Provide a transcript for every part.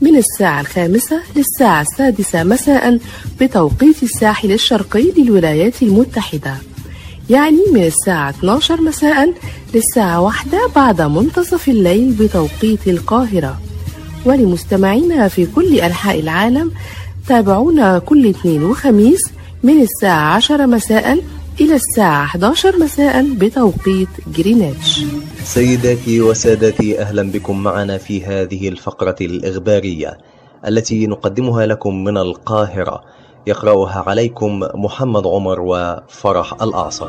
من الساعة الخامسة للساعة السادسة مساء بتوقيت الساحل الشرقي للولايات المتحدة. يعني من الساعة 12 مساء للساعة واحدة بعد منتصف الليل بتوقيت القاهرة. ولمستمعينا في كل أنحاء العالم تابعونا كل اثنين وخميس من الساعة 10 مساء إلى الساعة 11 مساء بتوقيت جرينتش. سيداتي وسادتي أهلا بكم معنا في هذه الفقرة الإخبارية التي نقدمها لكم من القاهرة. يقرأها عليكم محمد عمر وفرح الأعصر.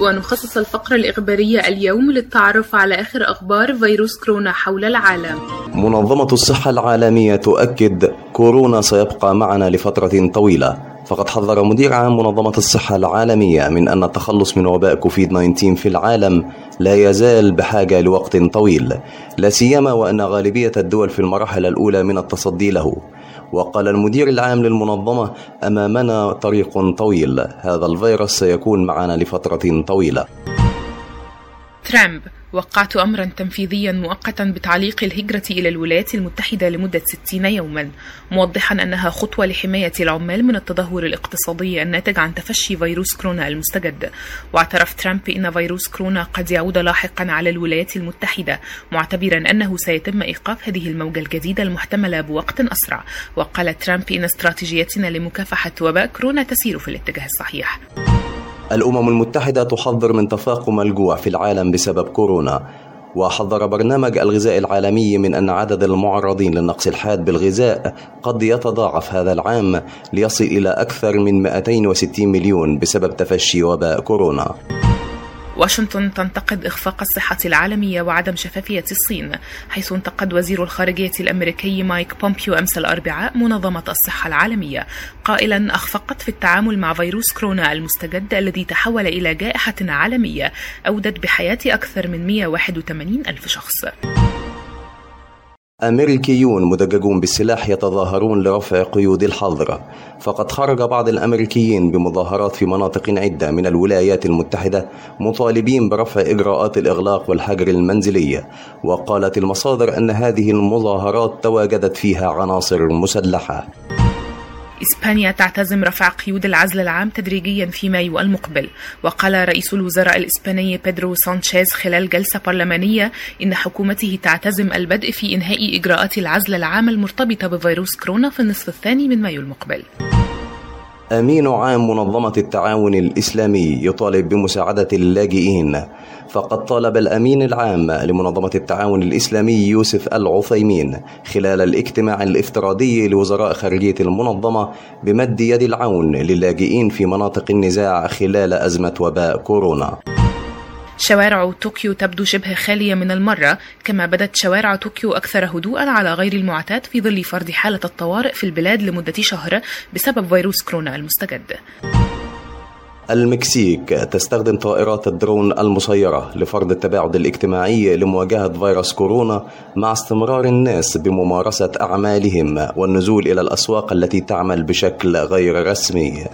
ونخصص الفقرة الإخبارية اليوم للتعرف على آخر أخبار فيروس كورونا حول العالم. منظمة الصحة العالمية تؤكد كورونا سيبقى معنا لفترة طويلة. فقد حذر مدير عام منظمة الصحة العالمية من أن التخلص من وباء كوفيد 19 في العالم لا يزال بحاجة لوقت طويل لا سيما وأن غالبية الدول في المراحل الأولى من التصدي له. وقال المدير العام للمنظمة أمامنا طريق طويل هذا الفيروس سيكون معنا لفترة طويلة. ترامب. وقعت أمرا تنفيذيا مؤقتا بتعليق الهجرة إلى الولايات المتحدة لمدة 60 يوما موضحا أنها خطوة لحماية العمال من التدهور الاقتصادي الناتج عن تفشي فيروس كورونا المستجد. واعترف ترامب إن فيروس كورونا قد يعود لاحقا على الولايات المتحدة معتبرا أنه سيتم إيقاف هذه الموجة الجديدة المحتملة بوقت أسرع. وقال ترامب إن استراتيجيتنا لمكافحة وباء كورونا تسير في الاتجاه الصحيح. الأمم المتحدة تحذر من تفاقم الجوع في العالم بسبب كورونا. وحذر برنامج الغذاء العالمي من أن عدد المعرضين للنقص الحاد بالغذاء قد يتضاعف هذا العام ليصل إلى أكثر من 260 مليون بسبب تفشي وباء كورونا. واشنطن تنتقد إخفاق الصحة العالمية وعدم شفافية الصين حيث انتقد وزير الخارجية الأمريكي مايك بومبيو أمس الأربعاء منظمة الصحة العالمية. قائلا أخفقت في التعامل مع فيروس كورونا المستجد الذي تحول إلى جائحة عالمية أودت بحياة أكثر من 181 ألف شخص. أمريكيون مدججون بالسلاح يتظاهرون لرفع قيود الحظر فقد خرج بعض الأمريكيين بمظاهرات في مناطق عدة من الولايات المتحدة مطالبين برفع إجراءات الإغلاق والحجر المنزلي وقالت المصادر أن هذه المظاهرات تواجدت فيها عناصر مسلحة. إسبانيا تعتزم رفع قيود العزل العام تدريجيا في مايو المقبل. وقال رئيس الوزراء الإسباني بيدرو سانشيز خلال جلسة برلمانية إن حكومته تعتزم البدء في إنهاء إجراءات العزل العام المرتبطة بفيروس كورونا في النصف الثاني من مايو المقبل. أمين عام منظمة التعاون الإسلامي يطالب بمساعدة اللاجئين. فقد طالب الأمين العام لمنظمة التعاون الإسلامي يوسف العثيمين خلال الاجتماع الافتراضي لوزراء خارجية المنظمة بمد يد العون للاجئين في مناطق النزاع خلال أزمة وباء كورونا. شوارع طوكيو تبدو شبه خالية من المارة كما بدت شوارع طوكيو أكثر هدوءا على غير المعتاد في ظل فرض حالة الطوارئ في البلاد لمدة شهر بسبب فيروس كورونا المستجد. المكسيك تستخدم طائرات الدرون المسيرة لفرض التباعد الاجتماعي لمواجهة فيروس كورونا مع استمرار الناس بممارسة أعمالهم والنزول إلى الأسواق التي تعمل بشكل غير رسمي.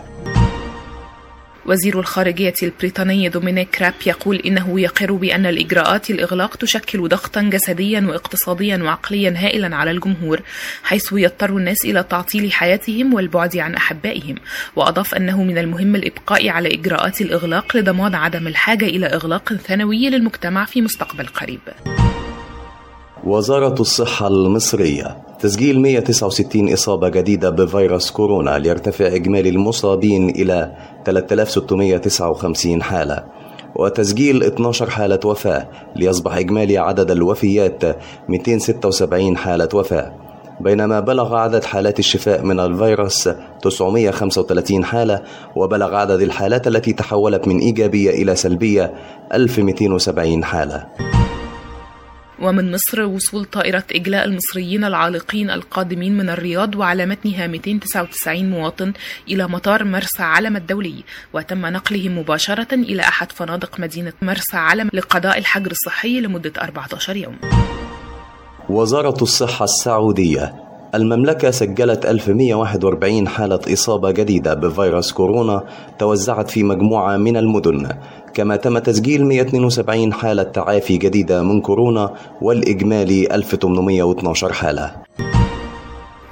وزير الخارجية البريطاني دومينيك راب يقول إنه يقر بأن الإجراءات الإغلاق تشكل ضغطا جسديا واقتصاديا وعقليا هائلا على الجمهور حيث يضطر الناس إلى تعطيل حياتهم والبعد عن أحبائهم. وأضاف أنه من المهم الإبقاء على إجراءات الإغلاق لضمان عدم الحاجة إلى إغلاق ثانوي للمجتمع في مستقبل قريب. وزارة الصحة المصرية تسجيل 169 إصابة جديدة بفيروس كورونا ليرتفع إجمالي المصابين إلى 3659 حالة وتسجيل 12 حالة وفاة ليصبح إجمالي عدد الوفيات 276 حالة وفاة بينما بلغ عدد حالات الشفاء من الفيروس 935 حالة وبلغ عدد الحالات التي تحولت من إيجابية إلى سلبية 1270 حالة. ومن مصر وصول طائرة إجلاء المصريين العالقين القادمين من الرياض وعلى متنها 299 مواطن إلى مطار مرسى علم الدولي. وتم نقلهم مباشرة إلى أحد فنادق مدينة مرسى علم لقضاء الحجر الصحي لمدة 14 يوم. وزارة الصحة السعودية المملكة سجلت 1141 حالة إصابة جديدة بفيروس كورونا توزعت في مجموعة من المدن. كما تم تسجيل 172 حالة تعافي جديدة من كورونا والإجمالي 1812 حالة.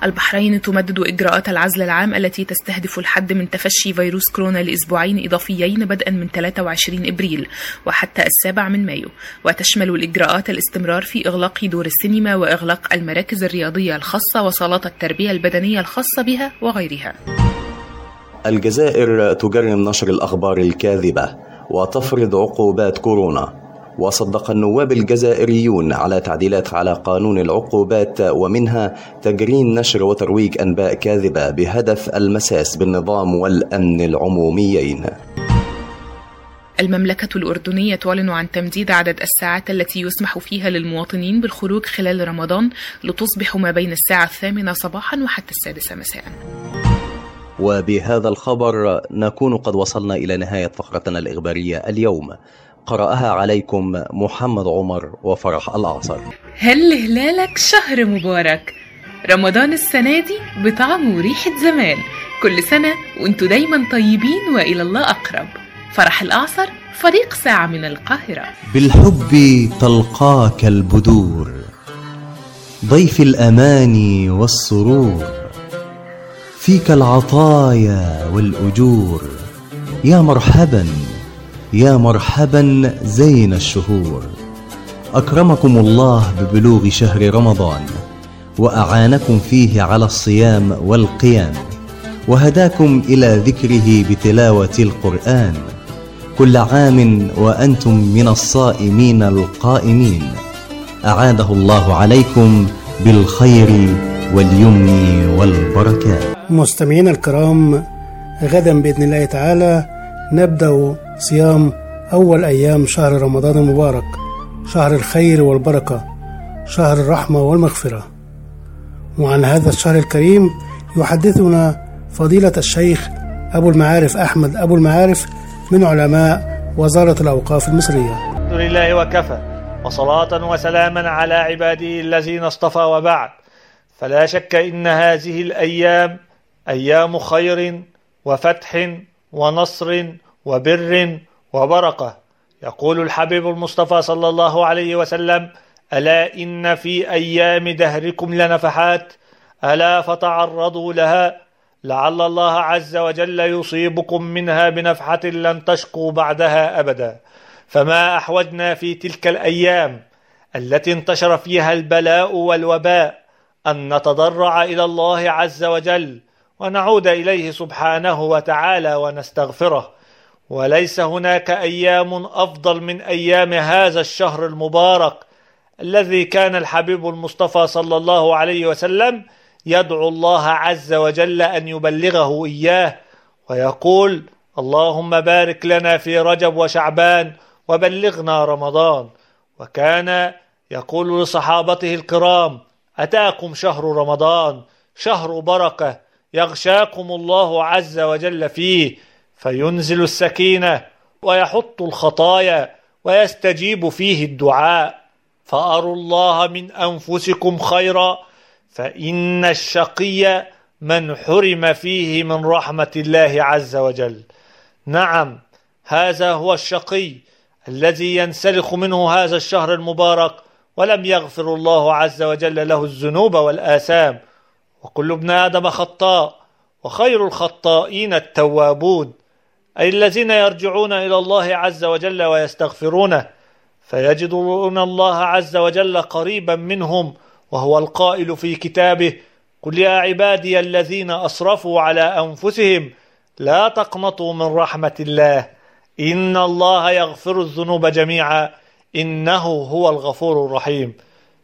البحرين تمدد إجراءات العزل العام التي تستهدف الحد من تفشي فيروس كورونا لأسبوعين إضافيين بدءا من 23 إبريل وحتى السابع من مايو. وتشمل الإجراءات الاستمرار في إغلاق دور السينما وإغلاق المراكز الرياضية الخاصة وصالات التربية البدنية الخاصة بها وغيرها. الجزائر تجرم نشر الأخبار الكاذبة وتفرض عقوبات كورونا. وصدق النواب الجزائريون على تعديلات على قانون العقوبات ومنها تجريم نشر وترويج أنباء كاذبة بهدف المساس بالنظام والأمن العموميين. المملكة الأردنية تعلن عن تمديد عدد الساعات التي يسمح فيها للمواطنين بالخروج خلال رمضان لتصبح ما بين الساعة الثامنة صباحا وحتى السادسة مساء. وبهذا الخبر نكون قد وصلنا إلى نهاية فقرتنا الإخبارية اليوم. قرأها عليكم محمد عمر وفرح الأعصر. هل هلالك شهر مبارك؟ رمضان السنة دي بطعم وريحة زمان. كل سنة وانتوا دايما طيبين وإلى الله أقرب. فرح الأعصر فريق ساعة من القاهرة. بالحب تلقاك البدور ضيف الأماني والسرور. فيك العطايا والأجور. يا مرحبا يا مرحبا زين الشهور. أكرمكم الله ببلوغ شهر رمضان وأعانكم فيه على الصيام والقيام وهداكم إلى ذكره بتلاوة القرآن. كل عام وأنتم من الصائمين القائمين. أعاده الله عليكم بالخير واليمن والبركات. مستمعينا الكرام غدا بإذن الله تعالى نبدأ صيام أول أيام شهر رمضان المبارك شهر الخير والبركة شهر الرحمة والمغفرة. وعن هذا الشهر الكريم يحدثنا فضيلة الشيخ أبو المعارف أحمد أبو المعارف من علماء وزارة الأوقاف المصرية. الحمد لله وكفى وصلاة وسلاما على عباده الذين اصطفى وبعد. فلا شك إن هذه الأيام أيام خير وفتح ونصر وبر وبركة. يقول الحبيب المصطفى صلى الله عليه وسلم ألا إن في أيام دهركم لنفحات؟ ألا فتعرضوا لها؟ لعل الله عز وجل يصيبكم منها بنفحة لن تشقوا بعدها أبدا. فما أحوجنا في تلك الأيام التي انتشر فيها البلاء والوباء أن نتضرع إلى الله عز وجل ونعود إليه سبحانه وتعالى ونستغفره وليس هناك أيام أفضل من أيام هذا الشهر المبارك الذي كان الحبيب المصطفى صلى الله عليه وسلم يدعو الله عز وجل أن يبلغه إياه ويقول اللهم بارك لنا في رجب وشعبان وبلغنا رمضان وكان يقول لصحابته الكرام أتاكم شهر رمضان شهر بركة يغشاكم الله عز وجل فيه فينزل السكينه ويحط الخطايا ويستجيب فيه الدعاء. فأروا الله من أنفسكم خيرا فإن الشقي من حرم فيه من رحمة الله عز وجل. نعم هذا هو الشقي الذي ينسلخ منه هذا الشهر المبارك ولم يغفر الله عز وجل له الذنوب والآثام. وكل ابن آدم خطاء وخير الخطائين التوابون. أي الذين يرجعون إلى الله عز وجل ويستغفرونه فيجدون الله عز وجل قريبا منهم وهو القائل في كتابه قل يا عبادي الذين أسرفوا على أنفسهم لا تقنطوا من رحمة الله إن الله يغفر الذنوب جميعا إنه هو الغفور الرحيم.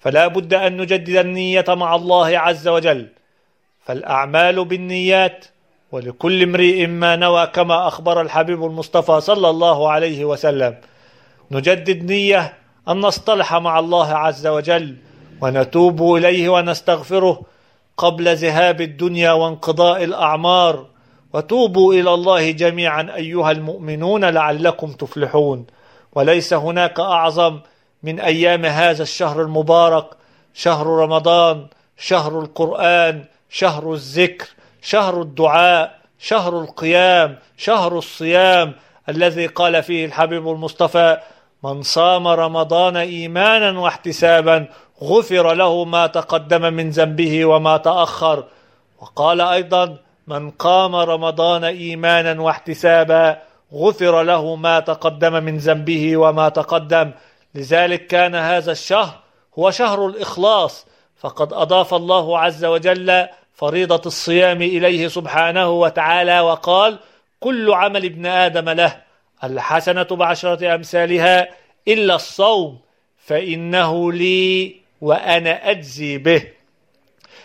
فلا بد أن نجدد النية مع الله عز وجل فالأعمال بالنيات ولكل امرئ ما نوى كما أخبر الحبيب المصطفى صلى الله عليه وسلم. نجدد نية أن نصطلح مع الله عز وجل ونتوب إليه ونستغفره قبل ذهاب الدنيا وانقضاء الأعمار. وتوبوا إلى الله جميعا أيها المؤمنون لعلكم تفلحون. وليس هناك أعظم من أيام هذا الشهر المبارك شهر رمضان شهر القرآن شهر الذكر شهر الدعاء شهر القيام شهر الصيام الذي قال فيه الحبيب المصطفى من صام رمضان إيمانا واحتسابا غفر له ما تقدم من ذنبه وما تأخر. وقال أيضا من قام رمضان إيمانا واحتسابا غفر له ما تقدم من ذنبه وما تقدم. لذلك كان هذا الشهر هو شهر الإخلاص فقد أضاف الله عز وجل فريضة الصيام إليه سبحانه وتعالى وقال كل عمل ابن آدم له الحسنة بعشرة أمثالها إلا الصوم فإنه لي وأنا أجزي به.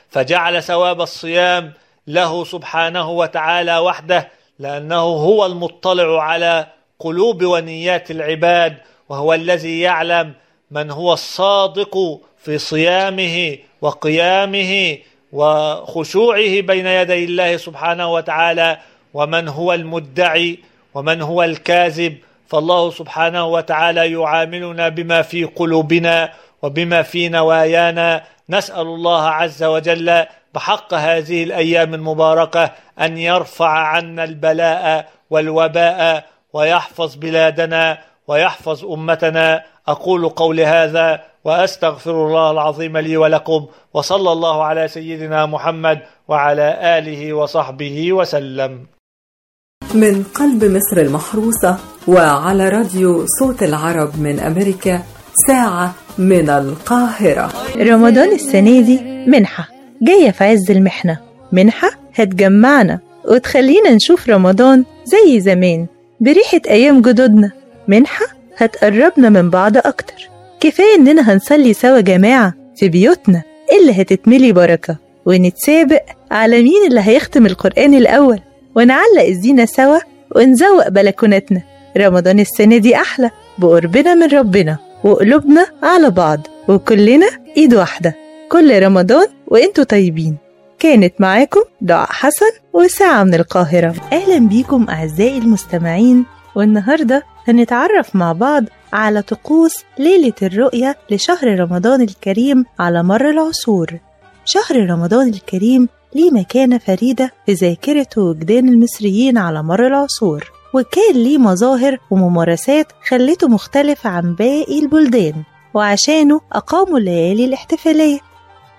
فجعل ثواب الصيام له سبحانه وتعالى وحده لأنه هو المطلع على قلوب ونيات العباد وهو الذي يعلم من هو الصادق في صيامه وقيامه وخشوعه بين يدي الله سبحانه وتعالى ومن هو المدعي ومن هو الكاذب. فالله سبحانه وتعالى يعاملنا بما في قلوبنا وبما في نوايانا. نسأل الله عز وجل بحق هذه الأيام المباركة أن يرفع عنا البلاء والوباء ويحفظ بلادنا ويحفظ أمتنا. أقول قولي هذا وأستغفر الله العظيم لي ولكم وصلى الله على سيدنا محمد وعلى آله وصحبه وسلم. من قلب مصر المحروسة وعلى راديو صوت العرب من أمريكا ساعة من القاهرة. رمضان السنة دي منحة جاية في عز المحنة. منحة هتجمعنا وتخلينا نشوف رمضان زي زمان بريحة أيام جدودنا. منحة هتقربنا من بعض أكتر. كفاية إننا هنصلي سوا جماعة في بيوتنا اللي هتتملي بركة ونتسابق على مين اللي هيختم القرآن الأول. ونعلق الزينة سوا ونزوق بلكوناتنا رمضان السنة دي أحلى. بقربنا من ربنا وقلوبنا على بعض وكلنا إيد واحدة. كل رمضان وإنتوا طيبين. كانت معاكم دعاء حسن وساعة من القاهرة. أهلا بيكم أعزائي المستمعين. والنهاردة هنتعرف مع بعض على طقوس ليلة الرؤية لشهر رمضان الكريم على مر العصور. شهر رمضان الكريم ليه مكانة فريدة في ذاكرة وجدان المصريين على مر العصور وكان ليه مظاهر وممارسات خلته مختلف عن باقي البلدان وعشانه أقاموا الليالي الاحتفالية.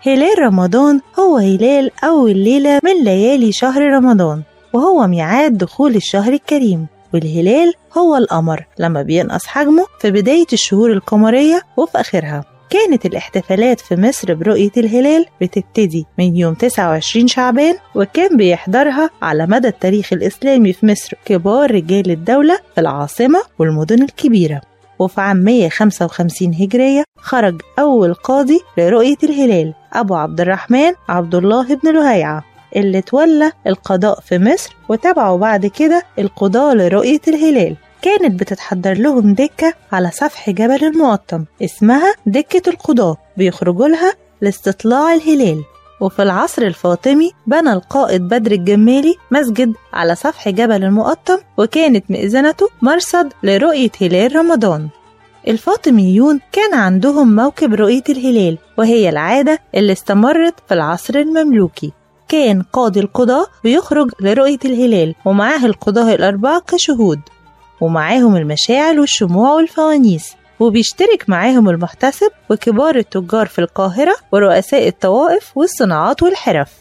هلال رمضان هو هلال أول ليلة من ليالي شهر رمضان وهو ميعاد دخول الشهر الكريم. والهلال هو القمر لما بينقص حجمه في بداية الشهور القمرية وفي آخرها. كانت الاحتفالات في مصر برؤية الهلال بتبتدي من يوم 29 شعبان وكان بيحضرها على مدى التاريخ الإسلامي في مصر كبار رجال الدولة في العاصمة والمدن الكبيرة. وفي عام 155 هجرية خرج أول قاضي لرؤية الهلال أبو عبد الرحمن عبد الله بن لهيعة. اللي تولى القضاء في مصر وتابعه بعد كده القضاة لرؤية الهلال. كانت بتتحضر لهم دكة على سفح جبل المقطم اسمها دكة القضاة بيخرجوا لها لاستطلاع الهلال. وفي العصر الفاطمي بنى القائد بدر الجمالي مسجد على سفح جبل المقطم وكانت مئذنته مرصد لرؤية هلال رمضان. الفاطميون كان عندهم موكب رؤية الهلال وهي العادة اللي استمرت في العصر المملوكي. كان قاضي القضاة بيخرج لرؤية الهلال ومعاه القضاة الأربعة كشهود ومعاهم المشاعل والشموع والفوانيس وبيشترك معاهم المحتسب وكبار التجار في القاهرة ورؤساء الطوائف والصناعات والحرف.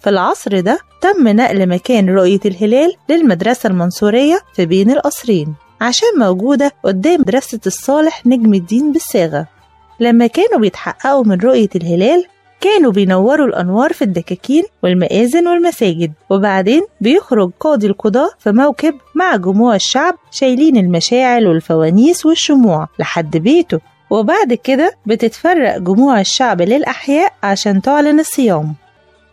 في العصر ده تم نقل مكان رؤية الهلال للمدرسة المنصورية في بين القصرين عشان موجودة قدام مدرسة الصالح نجم الدين بالصاغة لما كانوا بيتحققوا من رؤية الهلال كانوا بينوروا الأنوار في الدكاكين والمآذن والمساجد وبعدين بيخرج قاضي القضاة في موكب مع جموع الشعب شايلين المشاعل والفوانيس والشموع لحد بيته. وبعد كده بتتفرق جموع الشعب للأحياء عشان تعلن الصيام.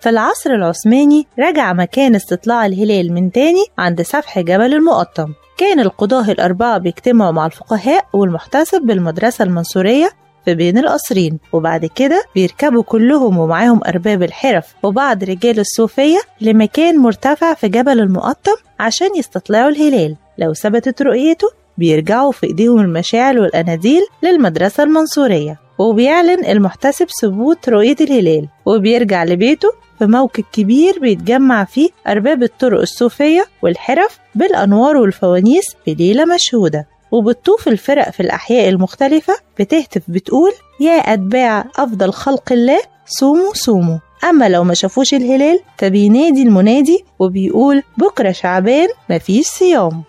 في العصر العثماني رجع مكان استطلاع الهلال من تاني عند سفح جبل المقطم. كان القضاة الأربعة بيجتمعوا مع الفقهاء والمحتسب بالمدرسة المنصورية في بين القصرين وبعد كده بيركبوا كلهم ومعاهم أرباب الحرف وبعض رجال الصوفية لمكان مرتفع في جبل المقطم عشان يستطلعوا الهلال. لو ثبتت رؤيته بيرجعوا في إيديهم المشاعل والأناديل للمدرسة المنصورية. وبيعلن المحتسب ثبوت رؤية الهلال. وبيرجع لبيته في موكب كبير بيتجمع فيه أرباب الطرق الصوفية والحرف بالأنوار والفوانيس في ليلة مشهودة. وبتطوف الفرق في الأحياء المختلفة بتهتف بتقول يا أتباع أفضل خلق الله صوموا صوموا. أما لو ما شافوش الهلال فبينادي المنادي وبيقول بكرة شعبان مفيش صيام.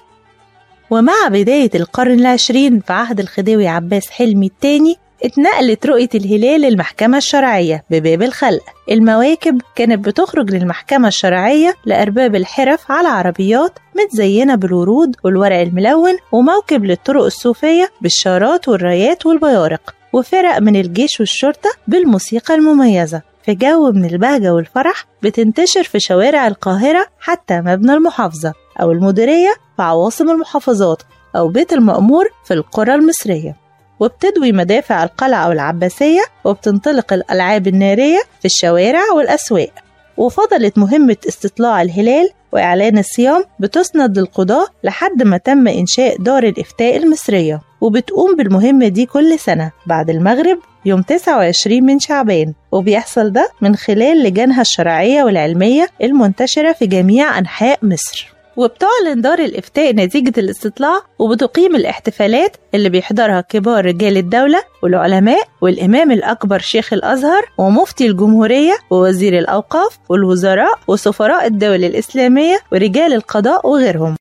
ومع بداية القرن العشرين في عهد الخديوي عباس حلمي الثاني اتنقلت رؤية الهلال للمحكمة الشرعية بباب الخلق. المواكب كانت بتخرج للمحكمة الشرعية لأرباب الحرف على عربيات متزينة بالورود والورق الملون وموكب للطرق الصوفية بالشارات والرايات والبيارق وفرق من الجيش والشرطة بالموسيقى المميزة. في جو من البهجة والفرح بتنتشر في شوارع القاهرة حتى مبنى المحافظة أو المديرية في عواصم المحافظات أو بيت المأمور في القرى المصرية. وبتدوي مدافع القلعة والعباسية وبتنطلق الألعاب النارية في الشوارع والأسواق. وفضلت مهمة استطلاع الهلال وإعلان الصيام بتسند للقضاة لحد ما تم إنشاء دار الإفتاء المصرية. وبتقوم بالمهمة دي كل سنة بعد المغرب يوم 29 من شعبان. وبيحصل ده من خلال لجانها الشرعية والعلمية المنتشرة في جميع أنحاء مصر. وبتعلن دار الإفتاء نتيجة الاستطلاع وبتقيم الاحتفالات اللي بيحضرها كبار رجال الدولة والعلماء والإمام الأكبر شيخ الأزهر ومفتي الجمهورية ووزير الأوقاف والوزراء وسفراء الدول الإسلامية ورجال القضاء وغيرهم.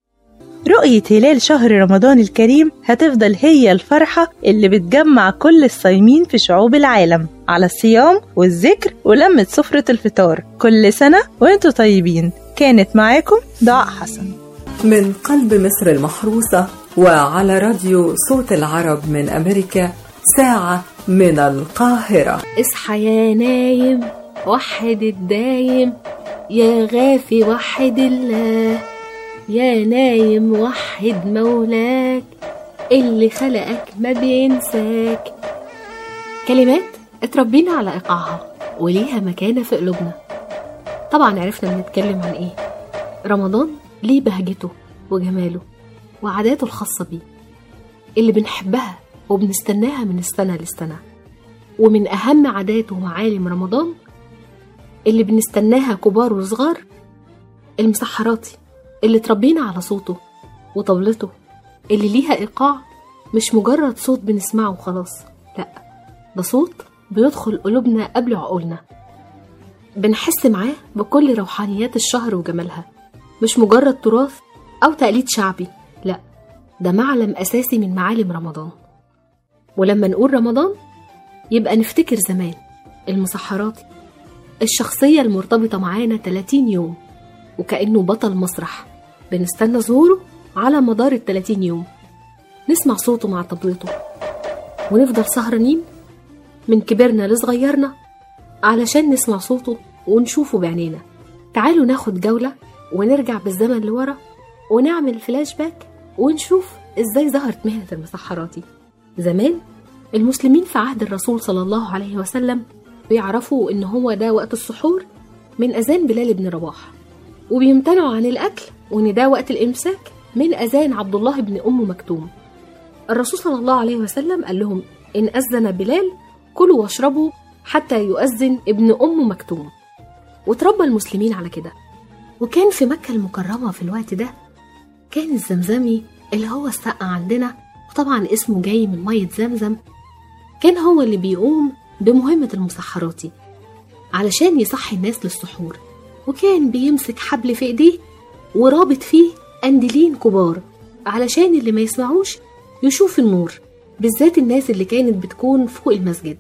رؤية هلال شهر رمضان الكريم هتفضل هي الفرحة اللي بتجمع كل الصايمين في شعوب العالم على الصيام والذكر ولمة سفرة الفطار. كل سنة وانتوا طيبين. كانت معاكم دعاء حسن. من قلب مصر المحروسة وعلى راديو صوت العرب من أمريكا ساعة من القاهرة. اصحى يا نايم وحد الدايم. يا غافي وحد الله. يا نايم وحد مولاك. اللي خلقك ما بينساك. كلمات اتربينا على إيقاعها وليها مكانة في قلوبنا. طبعا عرفنا بنتكلم عن إيه. رمضان ليه بهجته وجماله وعاداته الخاصة بيه. اللي بنحبها وبنستناها من السنة للسنة. ومن أهم عادات ومعالم رمضان اللي بنستناها كبار وصغار المسحراتي اللي تربينا على صوته وطبلته اللي ليها إيقاع مش مجرد صوت بنسمعه وخلاص لأ ده صوت بيدخل قلوبنا قبل عقولنا. بنحس معاه بكل روحانيات الشهر وجمالها. مش مجرد تراث أو تقليد شعبي لأ ده معلم أساسي من معالم رمضان. ولما نقول رمضان يبقى نفتكر زمان المسحراتي الشخصية المرتبطة معانا 30 يوم وكأنه بطل مسرح. بنستنى ظهوره على مدار ال 30 يوم. نسمع صوته مع طبلته ونفضل سهرانين من كبرنا لصغيرنا علشان نسمع صوته ونشوفه بعينينا. تعالوا ناخد جولة ونرجع بالزمن لورا ونعمل فلاش باك ونشوف إزاي ظهرت مهنة المسحراتي. زمان المسلمين في عهد الرسول صلى الله عليه وسلم بيعرفوا إن هو ده وقت السحور من أذان بلال بن رباح. وبيمتنعوا عن الأكل وإن ده وقت الإمساك من أذان عبد الله بن أم مكتوم. الرسول صلى الله عليه وسلم قال لهم إن أذن بلال كلوا واشربوا حتى يؤذن ابن أم مكتوم. وتربى المسلمين على كده. وكان في مكة المكرمة في الوقت ده كان الزمزمي اللي هو السقا عندنا وطبعا اسمه جاي من مية زمزم كان هو اللي بيقوم بمهمة المسحراتي علشان يصحي الناس للسحور. وكان بيمسك حبل في إيديه ورابط فيه قنديلين كبار علشان اللي ما يسمعوش يشوف النور بالذات الناس اللي كانت بتكون فوق المسجد.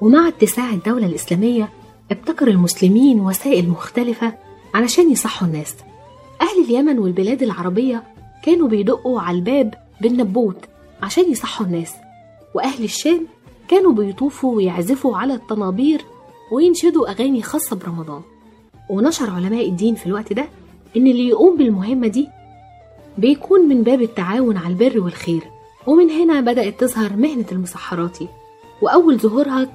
ومع اتساع الدولة الإسلامية ابتكر المسلمين وسائل مختلفة علشان يصحوا الناس. أهل اليمن والبلاد العربية كانوا بيدقوا على الباب بالنبوت عشان يصحوا الناس وأهل الشام كانوا بيطوفوا ويعزفوا على الطنابير وينشدوا أغاني خاصة برمضان. ونشر علماء الدين في الوقت ده إن اللي يقوم بالمهمة دي بيكون من باب التعاون على البر والخير. ومن هنا بدأت تظهر مهنة المسحراتي وأول ظهورها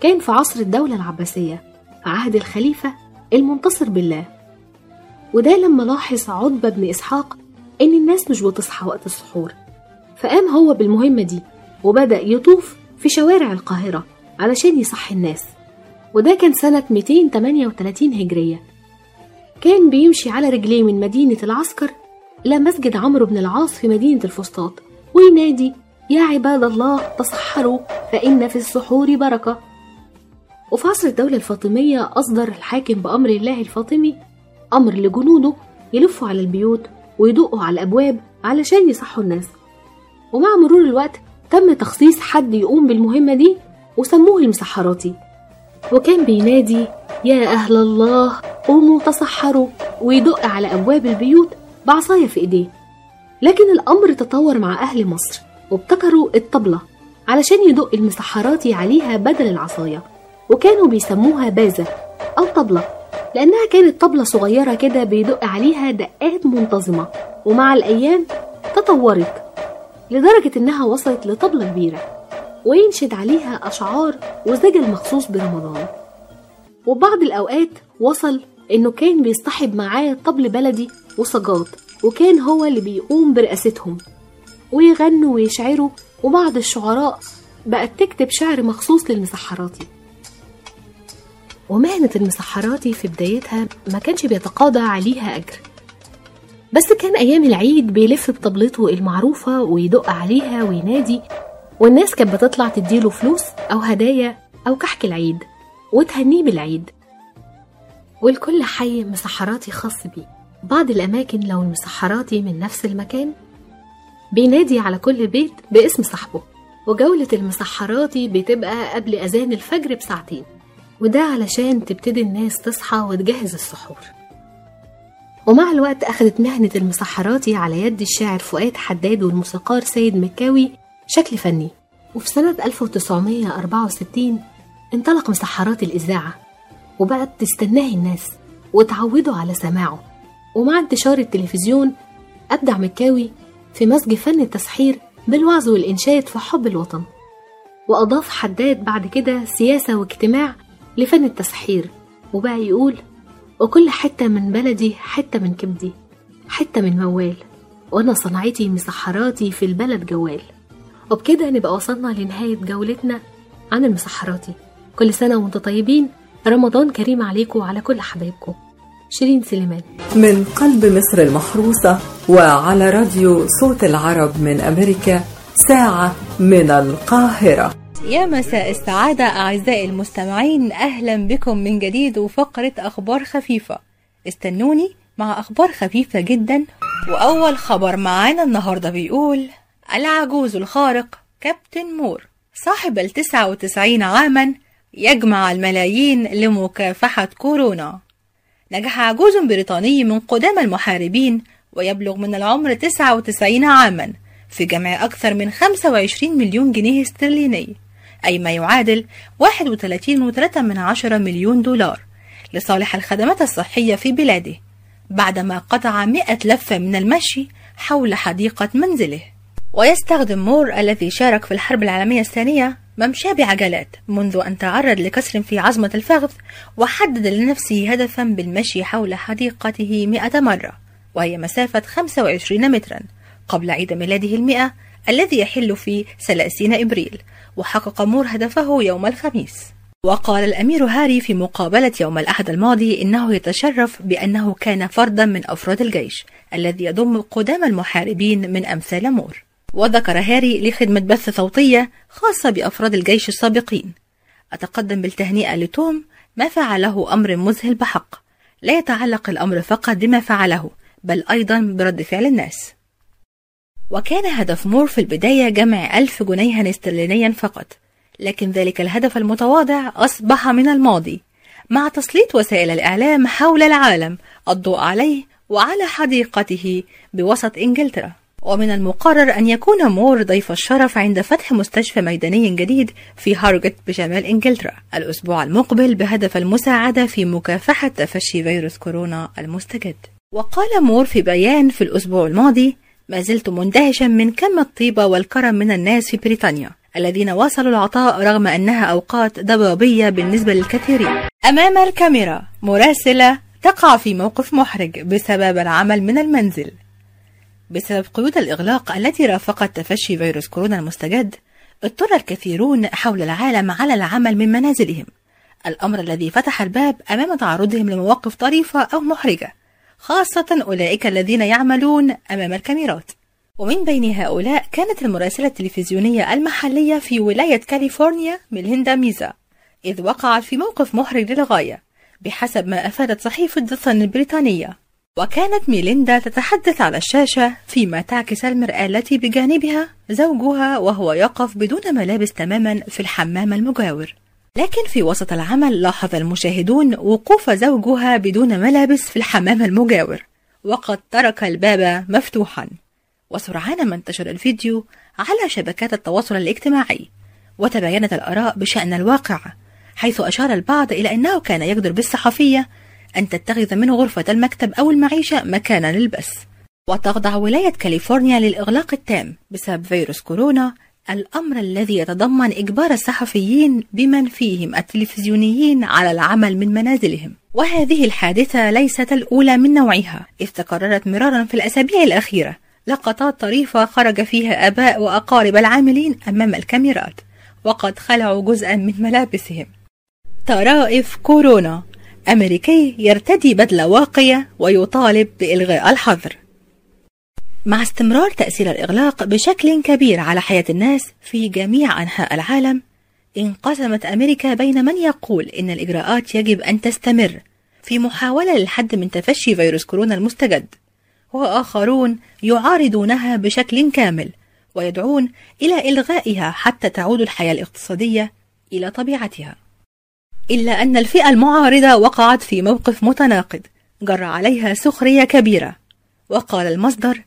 كان في عصر الدولة العباسية. عهد الخليفة المنتصر بالله. وده لما لاحظ عتبة بن إسحاق إن الناس مش بتصحى وقت السحور. فقام هو بالمهمة دي وبدأ يطوف في شوارع القاهرة علشان يصحي الناس. وده كان سنة 238 هجرية. كان بيمشي على رجليه من مدينة العسكر إلى مسجد عمرو بن العاص في مدينة الفسطاط وينادي يا عباد الله تصحروا فإن في السحور بركة. وفي عصر الدولة الفاطمية أصدر الحاكم بأمر الله الفاطمي أمر لجنوده يلفوا على البيوت ويدقوا على الأبواب علشان يصحوا الناس. ومع مرور الوقت تم تخصيص حد يقوم بالمهمة دي وسموه المسحراتي. وكان بينادي يا أهل الله قوموا تصحروا ويدق على أبواب البيوت بعصاية في إيديه. لكن الأمر تطور مع أهل مصر وابتكروا الطبلة علشان يدق المسحراتي عليها بدل العصاية. وكانوا بيسموها بازة أو طبلة لأنها كانت طبلة صغيرة كده بيدق عليها دقات منتظمة ومع الأيام تطورت لدرجة إنها وصلت لطبلة كبيرة وينشد عليها أشعار وزجل مخصوص برمضان. وبعض الأوقات وصل إنه كان بيصطحب معاه طبل بلدي وصجات وكان هو اللي بيقوم برئاستهم ويغنوا ويشعروا وبعض الشعراء بقت تكتب شعر مخصوص للمسحراتي. ومهنة المسحراتي في بدايتها ما كانش بيتقاضى عليها أجر. بس كان أيام العيد بيلف بطبلته المعروفة ويدق عليها وينادي والناس كانت بتطلع تديله فلوس أو هدايا أو كحك العيد وتهنيه بالعيد. والكل حي مسحراتي خاص بيه. بعض الأماكن لو المسحراتي من نفس المكان بينادي على كل بيت باسم صاحبه وجولة المسحراتي بتبقى قبل أذان الفجر بساعتين. وده علشان تبتدي الناس تصحى وتجهز السحور. ومع الوقت أخذت مهنة المسحراتي على يد الشاعر فؤاد حداد والموسيقار سيد مكاوي شكل فني. وفي سنة 1964 انطلق مسحرات الإذاعة وبقت تستناه الناس وتعودوا على سماعه. ومع انتشار التلفزيون أبدع مكاوي في مزج فن التسحير بالوعظ والإنشاد في حب الوطن. وأضاف حداد بعد كده سياسة واجتماع لفن التسحير وبقى يقول وكل حتة من بلدي حتة من كبدي حتة من موال وأنا صنعتي مسحراتي في البلد جوال. وبكده نبقى وصلنا لنهاية جولتنا عن المسحراتي. كل سنة وأنتم طيبين رمضان كريم عليكم وعلى كل حبايبكم. شيرين سليمان. من قلب مصر المحروسة وعلى راديو صوت العرب من أمريكا ساعة من القاهرة. يا مساء السعادة أعزائي المستمعين أهلا بكم من جديد وفقرة أخبار خفيفة. استنوني مع أخبار خفيفة جدا. وأول خبر معانا النهاردة بيقول العجوز الخارق كابتن مور. صاحب التسعة وتسعين عاما يجمع الملايين لمكافحة كورونا. نجح عجوز بريطاني من قدام المحاربين ويبلغ من العمر 99 عاما في جمع أكثر من 25 مليون جنيه استرليني. أي ما يعادل 31.3 من عشرة مليون دولار لصالح الخدمات الصحية في بلاده بعدما قطع 100 لفة من المشي حول حديقة منزله. ويستخدم مور الذي شارك في الحرب العالمية الثانية ممشاه بعجلات منذ أن تعرض لكسر في عظمة الفخذ وحدد لنفسه هدفا بالمشي حول حديقته مئة مرة وهي مسافة 25 مترا قبل عيد ميلاده المئة الذي يحل في 30 إبريل وحقق مور هدفه يوم الخميس. وقال الأمير هاري في مقابلة يوم الأحد الماضي إنه يتشرف بأنه كان فردا من أفراد الجيش الذي يضم قدامى المحاربين من أمثال مور. وذكر هاري لخدمة بث صوتية خاصة بأفراد الجيش السابقين. أتقدم بالتهنئة لتوم ما فعله أمر مذهل بحق لا يتعلق الأمر فقط بما فعله بل أيضا برد فعل الناس. وكان هدف مور في البداية جمع ألف جنيها استرلينيا فقط لكن ذلك الهدف المتواضع أصبح من الماضي مع تسليط وسائل الإعلام حول العالم الضوء عليه وعلى حديقته بوسط إنجلترا. ومن المقرر أن يكون مور ضيف الشرف عند فتح مستشفى ميداني جديد في هاروجيت بشمال إنجلترا الأسبوع المقبل بهدف المساعدة في مكافحة تفشي فيروس كورونا المستجد. وقال مور في بيان في الأسبوع الماضي ما زلت مندهشا من كم الطيبة والكرم من الناس في بريطانيا الذين واصلوا العطاء رغم أنها أوقات ضبابية بالنسبة للكثيرين. أمام الكاميرا مراسلة تقع في موقف محرج بسبب العمل من المنزل. بسبب قيود الإغلاق التي رافقت تفشي فيروس كورونا المستجد اضطر الكثيرون حول العالم على العمل من منازلهم. الأمر الذي فتح الباب أمام تعرضهم لمواقف طريفة أو محرجة. خاصة أولئك الذين يعملون أمام الكاميرات. ومن بين هؤلاء كانت المراسلة التلفزيونية المحلية في ولاية كاليفورنيا ميليندا ميزا إذ وقعت في موقف محرج للغاية بحسب ما أفادت صحيفة صن البريطانية. وكانت ميليندا تتحدث على الشاشة فيما تعكس المرآة التي بجانبها زوجها وهو يقف بدون ملابس تماما في الحمام المجاور. لكن في وسط العمل لاحظ المشاهدون وقوف زوجها بدون ملابس في الحمام المجاور وقد ترك الباب مفتوحا. وسرعان ما انتشر الفيديو على شبكات التواصل الاجتماعي وتباينت الآراء بشأن الواقع حيث أشار البعض إلى أنه كان يقدر بالصحفية أن تتخذ من غرفة المكتب أو المعيشة مكانا للبث وتخضع ولاية كاليفورنيا للإغلاق التام بسبب فيروس كورونا الأمر الذي يتضمن إجبار الصحفيين بمن فيهم التلفزيونيين على العمل من منازلهم. وهذه الحادثة ليست الأولى من نوعها. إذ تكررت مرارا في الأسابيع الأخيرة لقطات طريفة خرج فيها آباء وأقارب العاملين أمام الكاميرات وقد خلعوا جزءا من ملابسهم. طرائف كورونا. أمريكي يرتدي بدلة واقية ويطالب بإلغاء الحظر. مع استمرار تأثير الإغلاق بشكل كبير على حياة الناس في جميع أنحاء العالم انقسمت أمريكا بين من يقول إن الإجراءات يجب أن تستمر في محاولة للحد من تفشي فيروس كورونا المستجد وآخرون يعارضونها بشكل كامل ويدعون إلى إلغائها حتى تعود الحياة الاقتصادية إلى طبيعتها. إلا أن الفئة المعارضة وقعت في موقف متناقض جرى عليها سخرية كبيرة وقال المصدر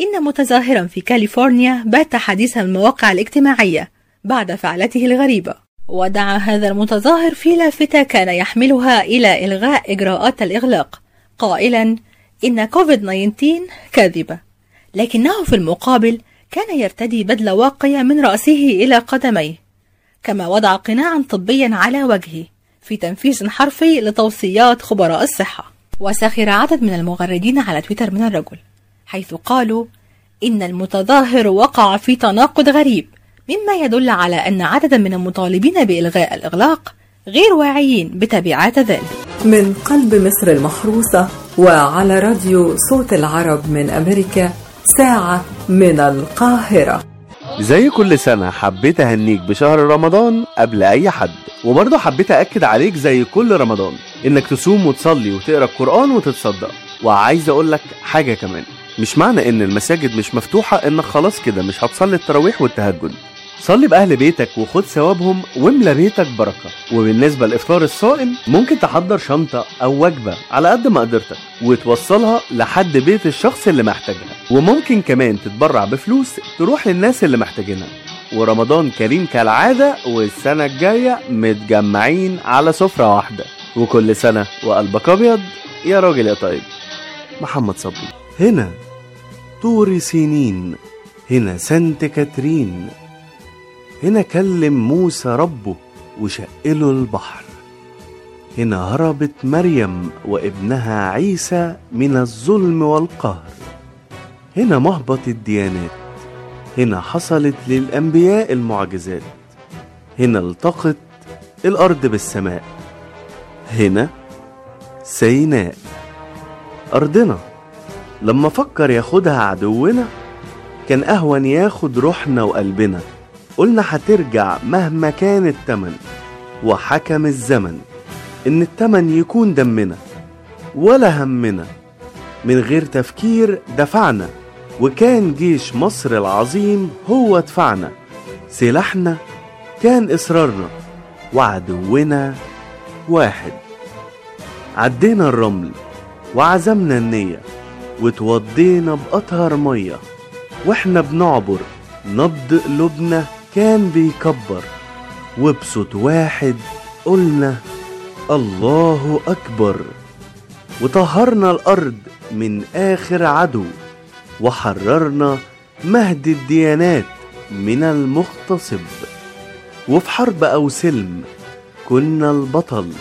إن متظاهرا في كاليفورنيا بات حديث المواقع الاجتماعية بعد فعلته الغريبة. ودعا هذا المتظاهر في لافتة كان يحملها إلى إلغاء إجراءات الإغلاق قائلا إن كوفيد 19 كاذبة. لكنه في المقابل كان يرتدي بدلة واقية من رأسه إلى قدميه كما وضع قناعا طبيا على وجهه في تنفيذ حرفي لتوصيات خبراء الصحة. وسخر عدد من المغردين على تويتر من الرجل. حيث قالوا إن المتظاهر وقع في تناقض غريب مما يدل على أن عددا من المطالبين بإلغاء الإغلاق غير واعيين بتبعات ذلك. من قلب مصر المحروسة وعلى راديو صوت العرب من أمريكا ساعة من القاهرة. زي كل سنة حبيت أهنيك بشهر رمضان قبل أي حد وبرضه حبيت أكد عليك زي كل رمضان إنك تصوم وتصلي وتقرأ القرآن وتتصدق وعايز أقول لك حاجة كمان. مش معنى إن المساجد مش مفتوحة إنك خلاص كده مش هتصلي التراويح والتهجد. صلي بأهل بيتك وخد ثوابهم واملى بيتك بركة. وبالنسبة لإفطار الصائم ممكن تحضر شنطة أو وجبة على قد ما قدرتك وتوصلها لحد بيت الشخص اللي محتاجها. وممكن كمان تتبرع بفلوس تروح للناس اللي محتاجينها. ورمضان كريم كالعادة والسنة الجاية متجمعين على سفرة واحدة. وكل سنة وقلبك أبيض يا راجل يا طيب. محمد صبري. هنا. طور سنين هنا سانت كاترين. هنا كلم موسى ربه وشقله البحر. هنا هربت مريم وابنها عيسى من الظلم والقهر. هنا مهبط الديانات. هنا حصلت للأنبياء المعجزات. هنا التقت الأرض بالسماء. هنا سيناء أرضنا. لما فكر ياخدها عدونا كان أهون ياخد روحنا وقلبنا. قلنا هترجع مهما كان التمن وحكم الزمن إن التمن يكون دمنا ولا همنا. من غير تفكير دفعنا وكان جيش مصر العظيم هو دفعنا. سلاحنا كان إصرارنا وعدونا واحد. عدينا الرمل وعزمنا النية. وتوضينا بأطهر مية. وإحنا بنعبر نبض قلوبنا كان بيكبر. وبصوت واحد قلنا الله أكبر. وطهرنا الأرض من آخر عدو. وحررنا مهد الديانات من المغتصب. وفي حرب أو سلم كنا البطل.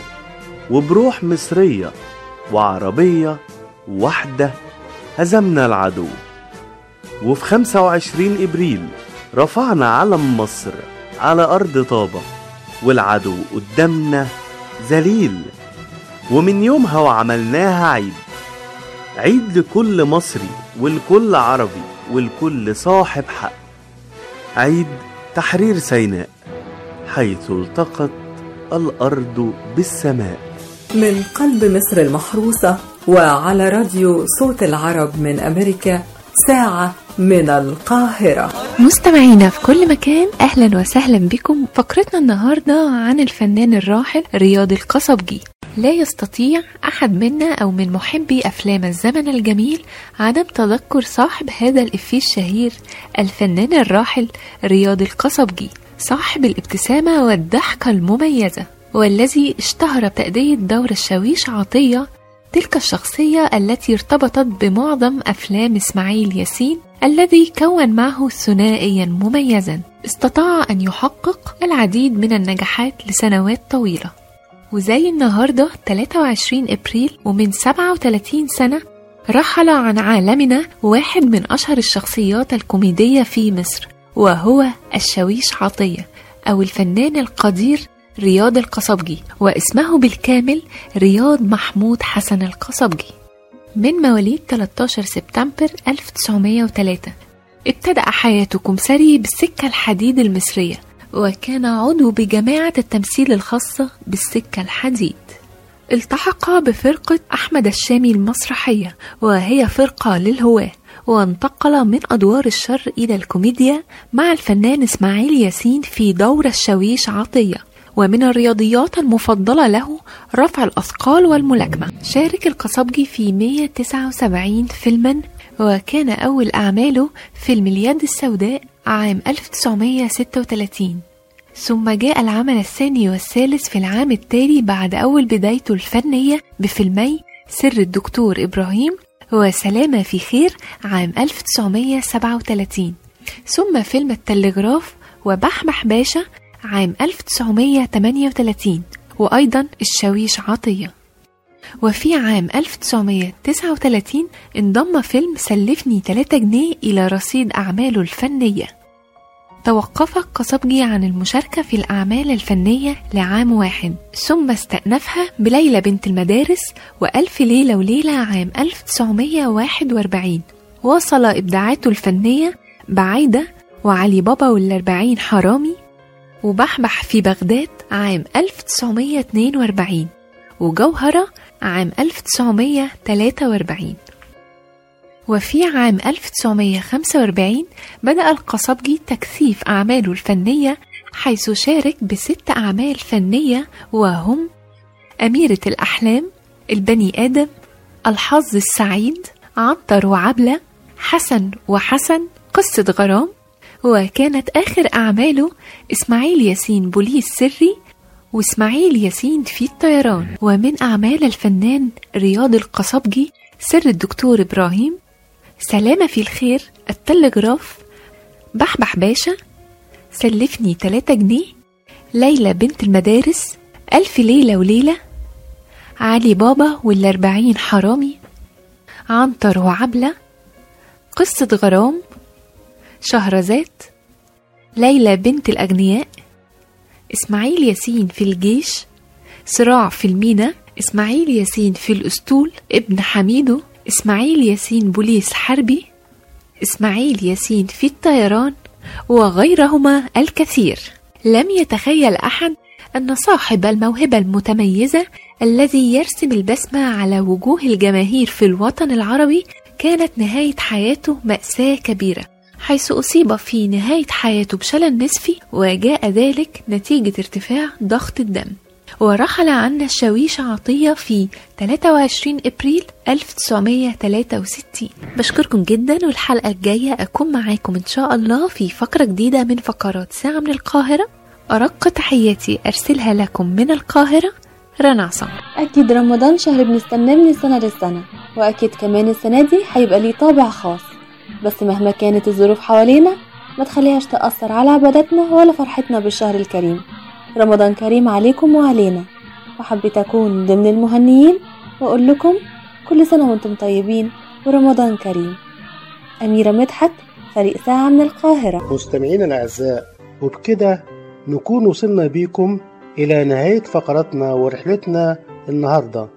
وبروح مصرية وعربية واحدة هزمنا العدو. وفي 25 إبريل رفعنا علم مصر على أرض طابة والعدو قدامنا ذليل. ومن يومها وعملناها عيد عيد لكل مصري ولكل عربي ولكل صاحب حق. عيد تحرير سيناء حيث التقت الأرض بالسماء. من قلب مصر المحروسة وعلى راديو صوت العرب من أمريكا ساعة من القاهرة. مستمعينا في كل مكان أهلا وسهلا بكم. فقرتنا النهاردة عن الفنان الراحل رياض القصبجي. لا يستطيع أحد منا أو من محبي أفلام الزمن الجميل عدم تذكر صاحب هذا الإفيه الشهير الفنان الراحل رياض القصبجي صاحب الابتسامة والضحكة المميزة والذي اشتهر بتأدية دور الشاويش عطية تلك الشخصية التي ارتبطت بمعظم أفلام إسماعيل ياسين الذي كون معه ثنائيا مميزا. استطاع أن يحقق العديد من النجاحات لسنوات طويلة. وزي النهاردة 23 إبريل ومن 37 سنة رحل عن عالمنا واحد من أشهر الشخصيات الكوميدية في مصر وهو الشاويش عطية أو الفنان القدير رياض القصبجي واسمه بالكامل رياض محمود حسن القصبجي. من مواليد 13 سبتمبر 1903 ابتدأ حياته كمثري بالسكة الحديد المصرية وكان عضو بجماعة التمثيل الخاصة بالسكة الحديد. التحق بفرقة أحمد الشامي المسرحية وهي فرقة للهواة وانتقل من أدوار الشر إلى الكوميديا مع الفنان إسماعيل ياسين في دور الشاويش عطية. ومن الرياضيات المفضلة له رفع الأثقال والملاكمة. شارك القصبجي في 179 فيلما وكان أول أعماله فيلم اليد السوداء عام 1936 ثم جاء العمل الثاني والثالث في العام التالي بعد أول بدايته الفنية بفيلمي سر الدكتور إبراهيم وسلامة في خير عام 1937 ثم فيلم التلغراف وبحبح باشا عام 1938 وأيضا الشاويش عطية. وفي عام 1939 انضم فيلم سلفني 3 جنيه إلى رصيد أعماله الفنية. توقف القصبجي عن المشاركة في الأعمال الفنية لعام واحد. ثم استأنفها بليلى بنت المدارس وألف ليلة وليلة عام 1941 واصل إبداعاته الفنية بعيدة وعلي بابا والأربعين حرامي وبحبح في بغداد عام 1942 وجوهرة عام 1943 وفي عام 1945 بدأ القصبجي تكثيف أعماله الفنية حيث شارك بست أعمال فنية وهم أميرة الأحلام البني آدم الحظ السعيد عنتر وعبلة حسن وحسن قصة غرام وكانت آخر أعماله إسماعيل ياسين بوليس سري وإسماعيل ياسين في الطيران. ومن أعمال الفنان رياض القصبجي سر الدكتور إبراهيم سلامة في الخير التلغراف بحبح باشا سلفني تلاتة جنيه ليلى بنت المدارس ألف ليلة وليلة علي بابا والأربعين حرامي عنتر وعبلة قصة غرام شهرزاد ليلى بنت الأغنياء إسماعيل ياسين في الجيش صراع في المينا إسماعيل ياسين في الأسطول ابن حميدو إسماعيل ياسين بوليس حربي إسماعيل ياسين في الطيران وغيرهما الكثير. لم يتخيل أحد أن صاحب الموهبة المتميزة الذي يرسم البسمة على وجوه الجماهير في الوطن العربي كانت نهاية حياته مأساة كبيرة. حيث أصيب في نهاية حياته بشلل نصفي وجاء ذلك نتيجة ارتفاع ضغط الدم. ورحل عنا الشاويش عطية في 23 أبريل 1963 بشكركم جدا والحلقة الجاية أكون معاكم إن شاء الله في فقرة جديدة من فقرات ساعة من القاهرة. أرق تحياتي أرسلها لكم من القاهرة رنا عصام. أكيد رمضان شهر بنستناه من السنة للسنة وأكيد كمان السنة دي هيبقى ليه طابع خاص. بس مهما كانت الظروف حوالينا ما تخليهاش تأثر على عباداتنا ولا فرحتنا بالشهر الكريم. رمضان كريم عليكم وعلينا. وحبيت أكون ضمن المهنيين وأقول لكم كل سنة وأنتم طيبين ورمضان كريم. أميرة مدحت فريق ساعة من القاهرة. مستمعينا الأعزاء وبكده نكون وصلنا بيكم إلى نهاية فقرتنا ورحلتنا النهاردة.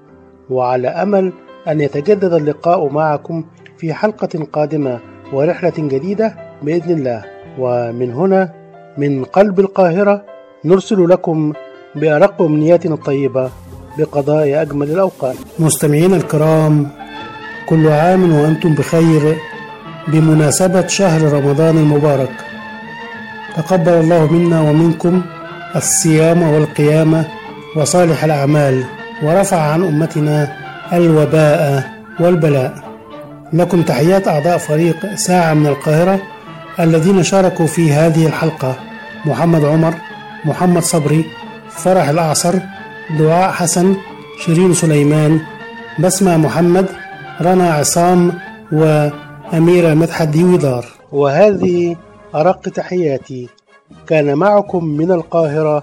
وعلى أمل أن يتجدد اللقاء معكم في حلقة قادمة ورحلة جديدة بإذن الله. ومن هنا من قلب القاهرة نرسل لكم بأرق أمنياتنا الطيبة بقضاء أجمل الأوقات. مستمعينا الكرام كل عام وأنتم بخير بمناسبة شهر رمضان المبارك. تقبل الله منا ومنكم الصيام والقيام وصالح الأعمال ورفع عن أمتنا الوباء والبلاء. لكم تحيات أعضاء فريق ساعة من القاهرة الذين شاركوا في هذه الحلقة. محمد عمر محمد صبري فرح الأعصر دعاء حسن شيرين سليمان بسمة محمد رنا عصام وأميرة مدحت ديويدار وهذه أرق تحياتي كان معكم من القاهرة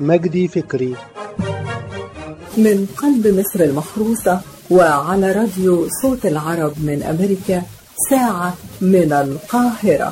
مجدي فكري. من قلب مصر المحروسة وعلى راديو صوت العرب من أمريكا ساعة من القاهرة.